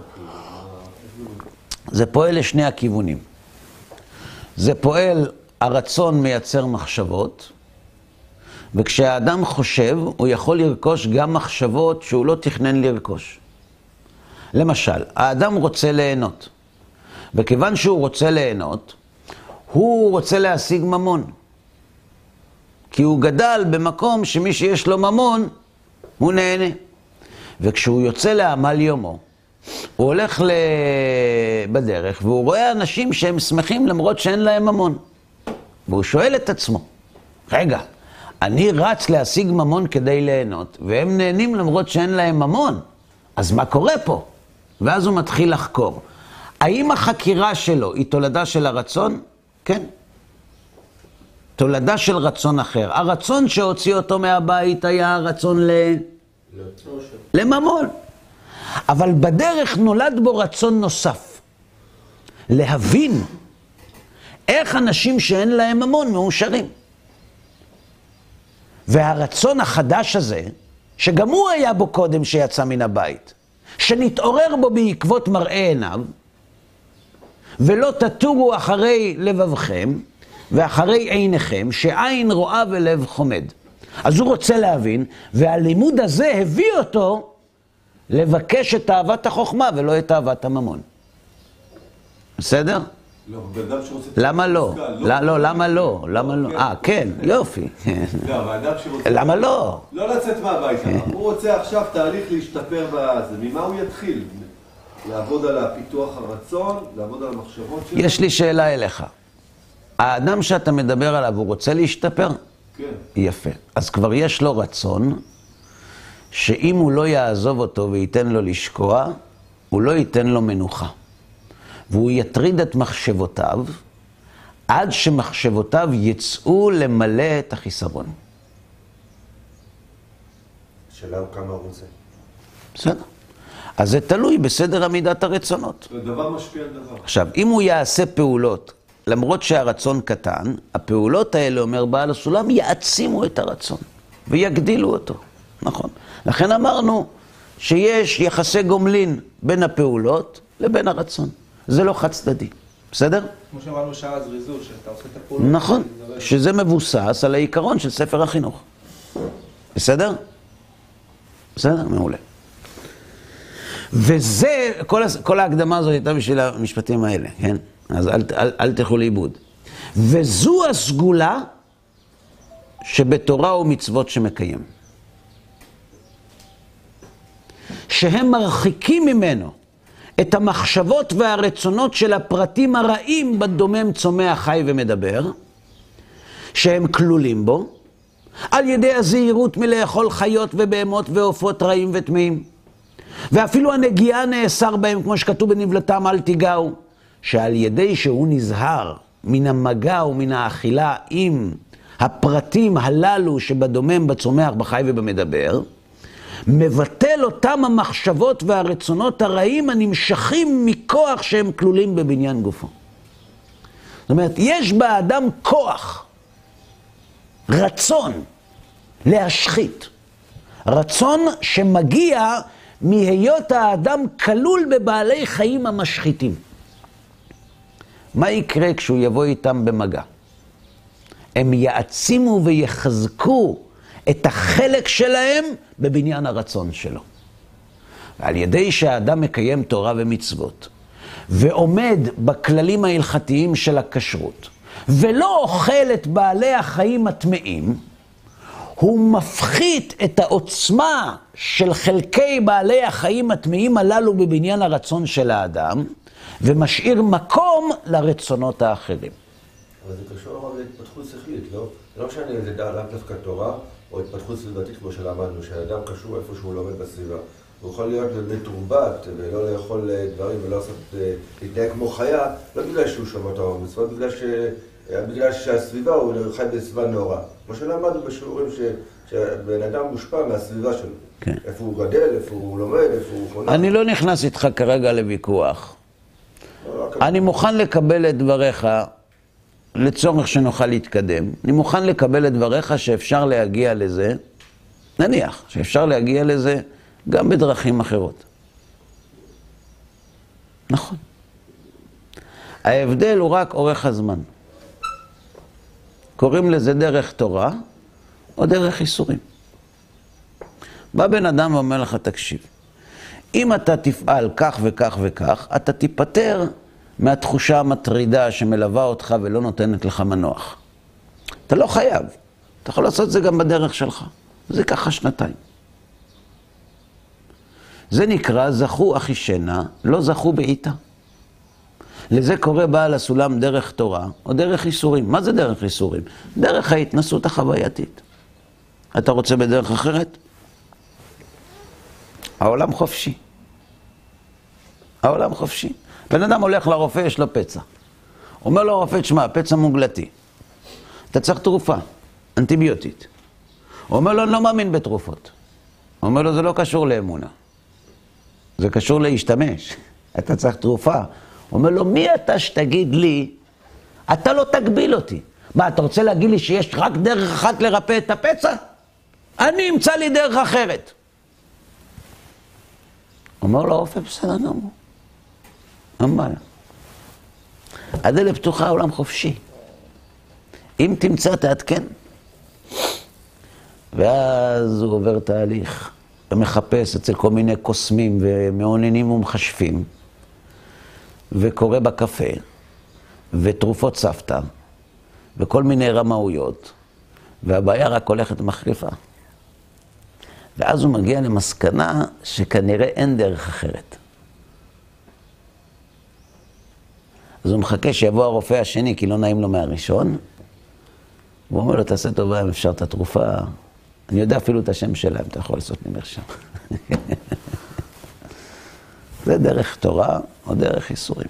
זה פועל לשני הכיוונים. זה פועל, הרצון מייצר מחשבות, וכשהאדם חושב, הוא יכול לרכוש גם מחשבות שהוא לא תכנן לרכוש. למשל, האדם רוצה ליהנות, וכיוון שהוא רוצה ליהנות, הוא רוצה להשיג ממון. כי הוא גדל במקום שמי שיש לו ממון, הוא נהנה. וכשהוא יוצא לעמל יומו, הוא הולך ל... בדרך והוא רואה אנשים שהם שמחים למרות שאין להם ממון. והוא שואל את עצמו, רגע, אני רץ להשיג ממון כדי ליהנות, והם נהנים למרות שאין להם ממון, אז מה קורה פה? ואז הוא מתחיל לחקור. האם החקירה שלו היא תולדה של הרצון? כן. תולדה של רצון אחר. הרצון שהוציא אותו מהבית היה הרצון ל... לממון. אבל בדרך נולד בו רצון נוסף. להבין איך אנשים שאין להם ממון מאושרים. והרצון החדש הזה, שגם הוא היה בו קודם שיצא מן הבית, שנתעורר בו בעקבות מראה עיניו, ולא תטורו אחרי לבבכם ואחרי עיניכם, שעין רואה ולב חומד. אז הוא רוצה להבין, והלימוד הזה הביא אותו לבקש את אהבת החוכמה ולא את אהבת הממון. בסדר?
לא, בן אדם שרוצה...
למה לא? לא, לא, למה לא? למה לא? אה, כן, יופי.
לא, אבל אדם שרוצה...
למה לא?
לא לצאת מהבית, הוא רוצה עכשיו תהליך להשתפר בזה, ממה הוא יתחיל? לעבוד על הפיתוח הרצון, לעבוד על המחשבות שלו?
יש לי שאלה אליך. האדם שאתה מדבר עליו, הוא רוצה להשתפר?
כן.
יפה. אז כבר יש לו רצון שאם הוא לא יעזוב אותו וייתן לו לשקוע, הוא לא ייתן לו מנוחה. והוא יטריד את מחשבותיו עד שמחשבותיו יצאו למלא את החיסרון.
השאלה הוא כמה הוא רוצה.
בסדר. אז זה תלוי בסדר עמידת הרצונות.
זה דבר משפיע על דבר.
עכשיו, אם הוא יעשה פעולות, למרות שהרצון קטן, הפעולות האלה, אומר בעל הסולם, יעצימו את הרצון ויגדילו אותו. נכון. לכן אמרנו שיש יחסי גומלין בין הפעולות לבין הרצון. זה לא חד צדדי. בסדר?
כמו שאמרנו שער הזריזות, שאתה עושה את הפעולות.
נכון.
לא-
שזה מבוסס על העיקרון של ספר החינוך. בסדר? בסדר? מעולה. וזה, כל, כל ההקדמה הזאת הייתה בשביל המשפטים האלה, כן? אז אל, אל, אל תלכו לאיבוד. וזו הסגולה שבתורה ומצוות שמקיים. שהם מרחיקים ממנו את המחשבות והרצונות של הפרטים הרעים בדומם צומח חי ומדבר, שהם כלולים בו, על ידי הזהירות מלאכול חיות ובהמות ועופות רעים וטמאים. ואפילו הנגיעה נאסר בהם, כמו שכתוב בנבלתם, אל תיגעו. שעל ידי שהוא נזהר מן המגע ומן האכילה עם הפרטים הללו שבדומם, בצומח, בחי ובמדבר, מבטל אותם המחשבות והרצונות הרעים הנמשכים מכוח שהם כלולים בבניין גופו. זאת אומרת, יש באדם כוח, רצון להשחית. רצון שמגיע מהיות האדם כלול בבעלי חיים המשחיתים. מה יקרה כשהוא יבוא איתם במגע? הם יעצימו ויחזקו את החלק שלהם בבניין הרצון שלו. ועל ידי שהאדם מקיים תורה ומצוות, ועומד בכללים ההלכתיים של הכשרות, ולא אוכל את בעלי החיים הטמאים, הוא מפחית את העוצמה של חלקי בעלי החיים הטמאים הללו בבניין הרצון של האדם, ומשאיר מקום לרצונות האחרים.
אבל זה קשור להתפתחות שכלית, לא? לא משנה אם זה לאו דווקא תורה או התפתחות סביבתית כמו שלמדנו, שהאדם קשור איפה שהוא לומד בסביבה. הוא יכול להיות מתורבת ולא לאכול אה, דברים ולא לעשות, אה, להתנהג כמו חיה, לא בגלל שהוא שומר תורה ומצוות, בגלל, ש... אה, בגלל שהסביבה, הוא חי בסביבה נאורה. כמו שלמדנו בשיעורים ש... שבן אדם מושפע מהסביבה שלו.
כן.
איפה הוא גדל, איפה הוא לומד, איפה הוא חונך.
אני לא נכנס איתך כרגע לוויכוח.
לא, רק-
אני מוכן לקבל את דבריך לצורך שנוכל להתקדם. אני מוכן לקבל את דבריך שאפשר להגיע לזה, נניח, שאפשר להגיע לזה גם בדרכים אחרות. נכון. ההבדל הוא רק אורך הזמן. קוראים לזה דרך תורה או דרך איסורים. בא בן אדם ואומר לך, תקשיב, אם אתה תפעל כך וכך וכך, אתה תיפטר מהתחושה המטרידה שמלווה אותך ולא נותנת לך מנוח. אתה לא חייב, אתה יכול לעשות את זה גם בדרך שלך. זה ככה שנתיים. זה נקרא זכו אחישנה, לא זכו בעיטה. לזה קורא בעל הסולם דרך תורה או דרך איסורים. מה זה דרך איסורים? דרך ההתנסות החווייתית. אתה רוצה בדרך אחרת? העולם חופשי. העולם חופשי. בן אדם הולך לרופא, יש לו פצע. אומר לו הרופא, תשמע, פצע מוגלתי. אתה צריך תרופה, אנטיביוטית. הוא אומר לו, אני לא מאמין בתרופות. הוא אומר לו, זה לא קשור לאמונה. זה קשור להשתמש. אתה צריך תרופה. הוא אומר לו, מי אתה שתגיד לי, אתה לא תגביל אותי. מה, אתה רוצה להגיד לי שיש רק דרך אחת לרפא את הפצע? אני אמצא לי דרך אחרת. אומר לו הרופא, בסדר גמור. אין בעיה. הדלת פתוחה, העולם חופשי. אם תמצא, תעדכן. ואז הוא עובר תהליך, ומחפש אצל כל מיני קוסמים ומאוננים ומכשפים, וקורא בקפה, ותרופות סבתא, וכל מיני רמאויות, והבעיה רק הולכת ומחריפה. ואז הוא מגיע למסקנה שכנראה אין דרך אחרת. אז הוא מחכה שיבוא הרופא השני, כי לא נעים לו מהראשון. הוא אומר לו, תעשה טובה אם אפשר את התרופה. אני יודע אפילו את השם שלה, אם אתה יכול לעשות לי מרשם. זה דרך תורה או דרך איסורים.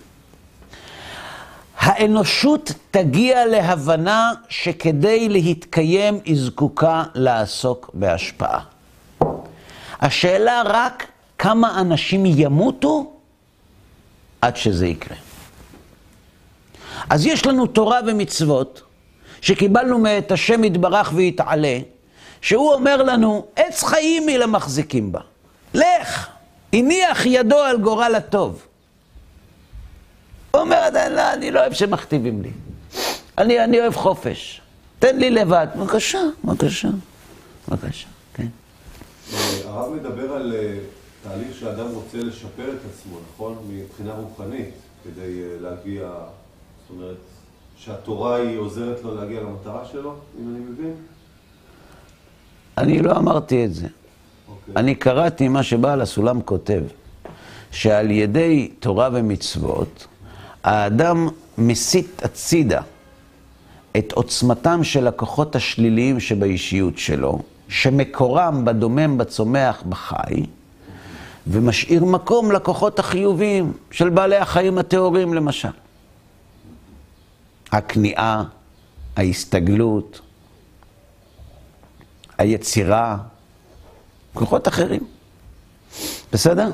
האנושות תגיע להבנה שכדי להתקיים היא זקוקה לעסוק בהשפעה. השאלה רק כמה אנשים ימותו עד שזה יקרה. אז יש לנו תורה ומצוות שקיבלנו מאת השם יתברך ויתעלה, שהוא אומר לנו, עץ חיים היא למחזיקים בה. לך, הניח ידו על גורל הטוב. הוא אומר, לא, אני לא אוהב שמכתיבים לי. אני, אני אוהב חופש. תן לי לבד. בבקשה, בבקשה, בבקשה, כן.
הרב מדבר על אה, תהליך שאדם רוצה לשפר את עצמו, נכון? מבחינה רוחנית, כדי אה, להגיע, אומרת, שהתורה היא עוזרת לו להגיע למטרה שלו, אם אני מבין?
אני לא אמרתי את זה.
אוקיי.
אני קראתי מה שבעל הסולם כותב, שעל ידי תורה ומצוות, האדם מסיט הצידה את עוצמתם של הכוחות השליליים שבאישיות שלו, שמקורם בדומם, בצומח, בחי, ומשאיר מקום לכוחות החיוביים של בעלי החיים הטהורים למשל. הכניעה, ההסתגלות, היצירה, כוחות אחרים. בסדר?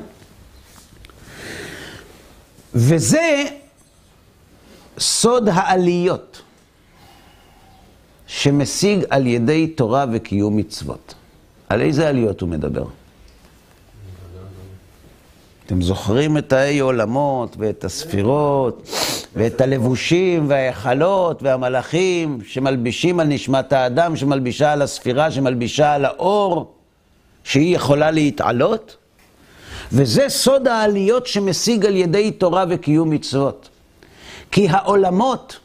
וזה סוד העליות שמשיג על ידי תורה וקיום מצוות. על איזה עליות הוא מדבר? אתם זוכרים את האי עולמות ואת הספירות ואת הלבושים וההיכלות והמלאכים שמלבישים על נשמת האדם, שמלבישה על הספירה, שמלבישה על האור, שהיא יכולה להתעלות? וזה סוד העליות שמשיג על ידי תורה וקיום מצוות. כי העולמות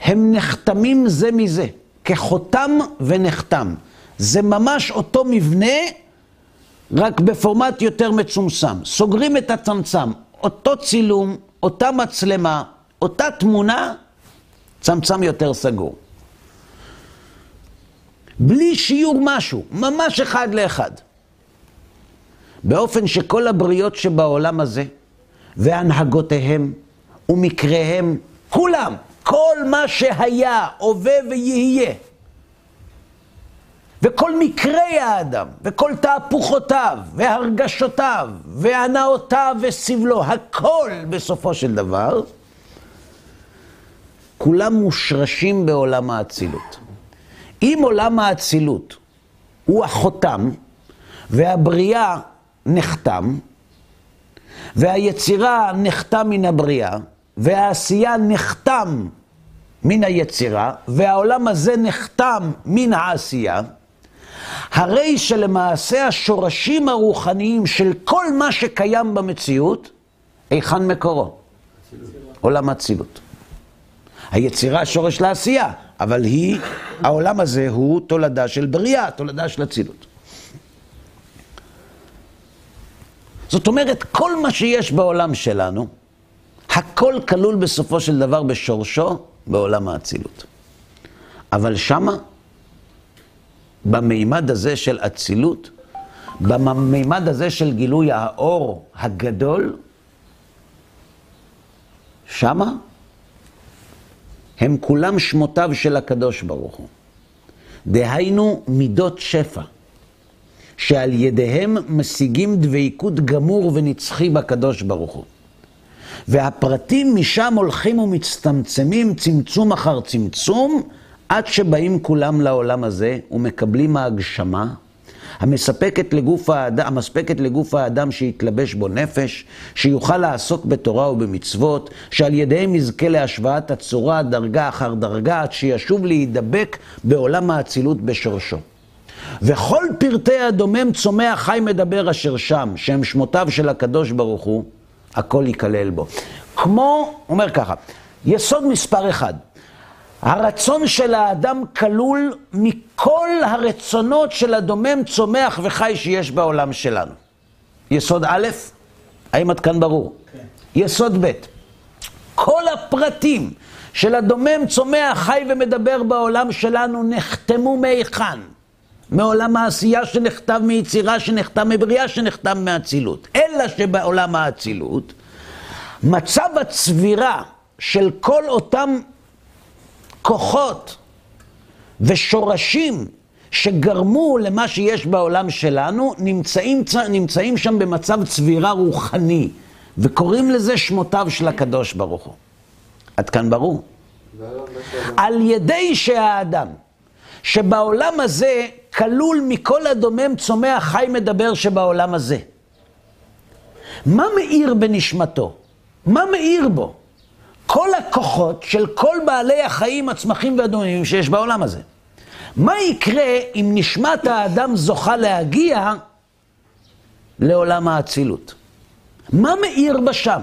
הם נחתמים זה מזה, כחותם ונחתם. זה ממש אותו מבנה, רק בפורמט יותר מצומצם. סוגרים את הצמצם, אותו צילום, אותה מצלמה, אותה תמונה, צמצם יותר סגור. בלי שיעור משהו, ממש אחד לאחד. באופן שכל הבריות שבעולם הזה, והנהגותיהם, ומקריהם, כולם, כל מה שהיה, הווה ויהיה, וכל מקרי האדם, וכל תהפוכותיו, והרגשותיו, והנאותיו וסבלו, הכל בסופו של דבר, כולם מושרשים בעולם האצילות. אם עולם האצילות הוא החותם, והבריאה נחתם, והיצירה נחתם מן הבריאה, והעשייה נחתם מן היצירה, והעולם הזה נחתם מן העשייה, הרי שלמעשה השורשים הרוחניים של כל מה שקיים במציאות, היכן מקורו? עולם האצילות. היצירה שורש לעשייה, אבל היא, העולם הזה הוא תולדה של בריאה, תולדה של אצילות. זאת אומרת, כל מה שיש בעולם שלנו, הכל כלול בסופו של דבר בשורשו בעולם האצילות. אבל שמה, במימד הזה של אצילות, במימד הזה של גילוי האור הגדול, שמה הם כולם שמותיו של הקדוש ברוך הוא. דהיינו מידות שפע, שעל ידיהם משיגים דבקות גמור ונצחי בקדוש ברוך הוא. והפרטים משם הולכים ומצטמצמים צמצום אחר צמצום, עד שבאים כולם לעולם הזה ומקבלים ההגשמה, המספקת לגוף האדם, המספקת לגוף האדם שיתלבש בו נפש, שיוכל לעסוק בתורה ובמצוות, שעל ידיהם יזכה להשוואת הצורה דרגה אחר דרגה, עד שישוב להידבק בעולם האצילות בשורשו. וכל פרטי הדומם צומח חי מדבר אשר שם, שהם שמותיו של הקדוש ברוך הוא, הכל ייכלל בו. כמו, אומר ככה, יסוד מספר אחד, הרצון של האדם כלול מכל הרצונות של הדומם, צומח וחי שיש בעולם שלנו. יסוד א', האם עד כאן ברור? כן. יסוד ב', כל הפרטים של הדומם, צומח, חי ומדבר בעולם שלנו נחתמו מהיכן? מעולם העשייה שנכתב מיצירה, שנכתב מבריאה, שנכתב מאצילות. אלא שבעולם האצילות, מצב הצבירה של כל אותם כוחות ושורשים שגרמו למה שיש בעולם שלנו, נמצאים, נמצאים שם במצב צבירה רוחני, וקוראים לזה שמותיו של הקדוש ברוך הוא. עד כאן ברור? על ידי שהאדם, שבעולם הזה כלול מכל הדומם צומח חי מדבר שבעולם הזה. מה מאיר בנשמתו? מה מאיר בו? הכוחות של כל בעלי החיים, הצמחים והדוממים שיש בעולם הזה. מה יקרה אם נשמת האדם זוכה להגיע לעולם האצילות? מה מאיר בשם?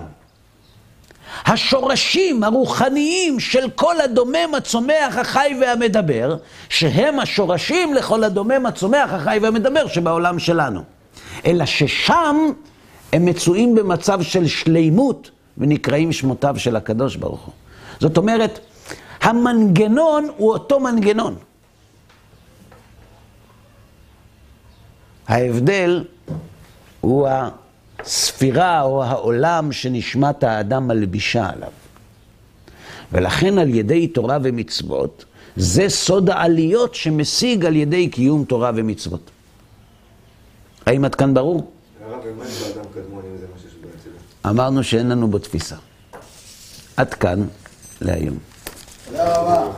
השורשים הרוחניים של כל הדומם, הצומח, החי והמדבר, שהם השורשים לכל הדומם, הצומח, החי והמדבר שבעולם שלנו. אלא ששם הם מצויים במצב של שלימות ונקראים שמותיו של הקדוש ברוך הוא. זאת אומרת, המנגנון הוא אותו מנגנון. ההבדל הוא הספירה או העולם שנשמת האדם מלבישה עליו. ולכן על ידי תורה ומצוות, זה סוד העליות שמשיג על ידי קיום תורה ומצוות. האם עד כאן ברור? אמרנו שאין לנו בו תפיסה. עד כאן لا
يمكن. لا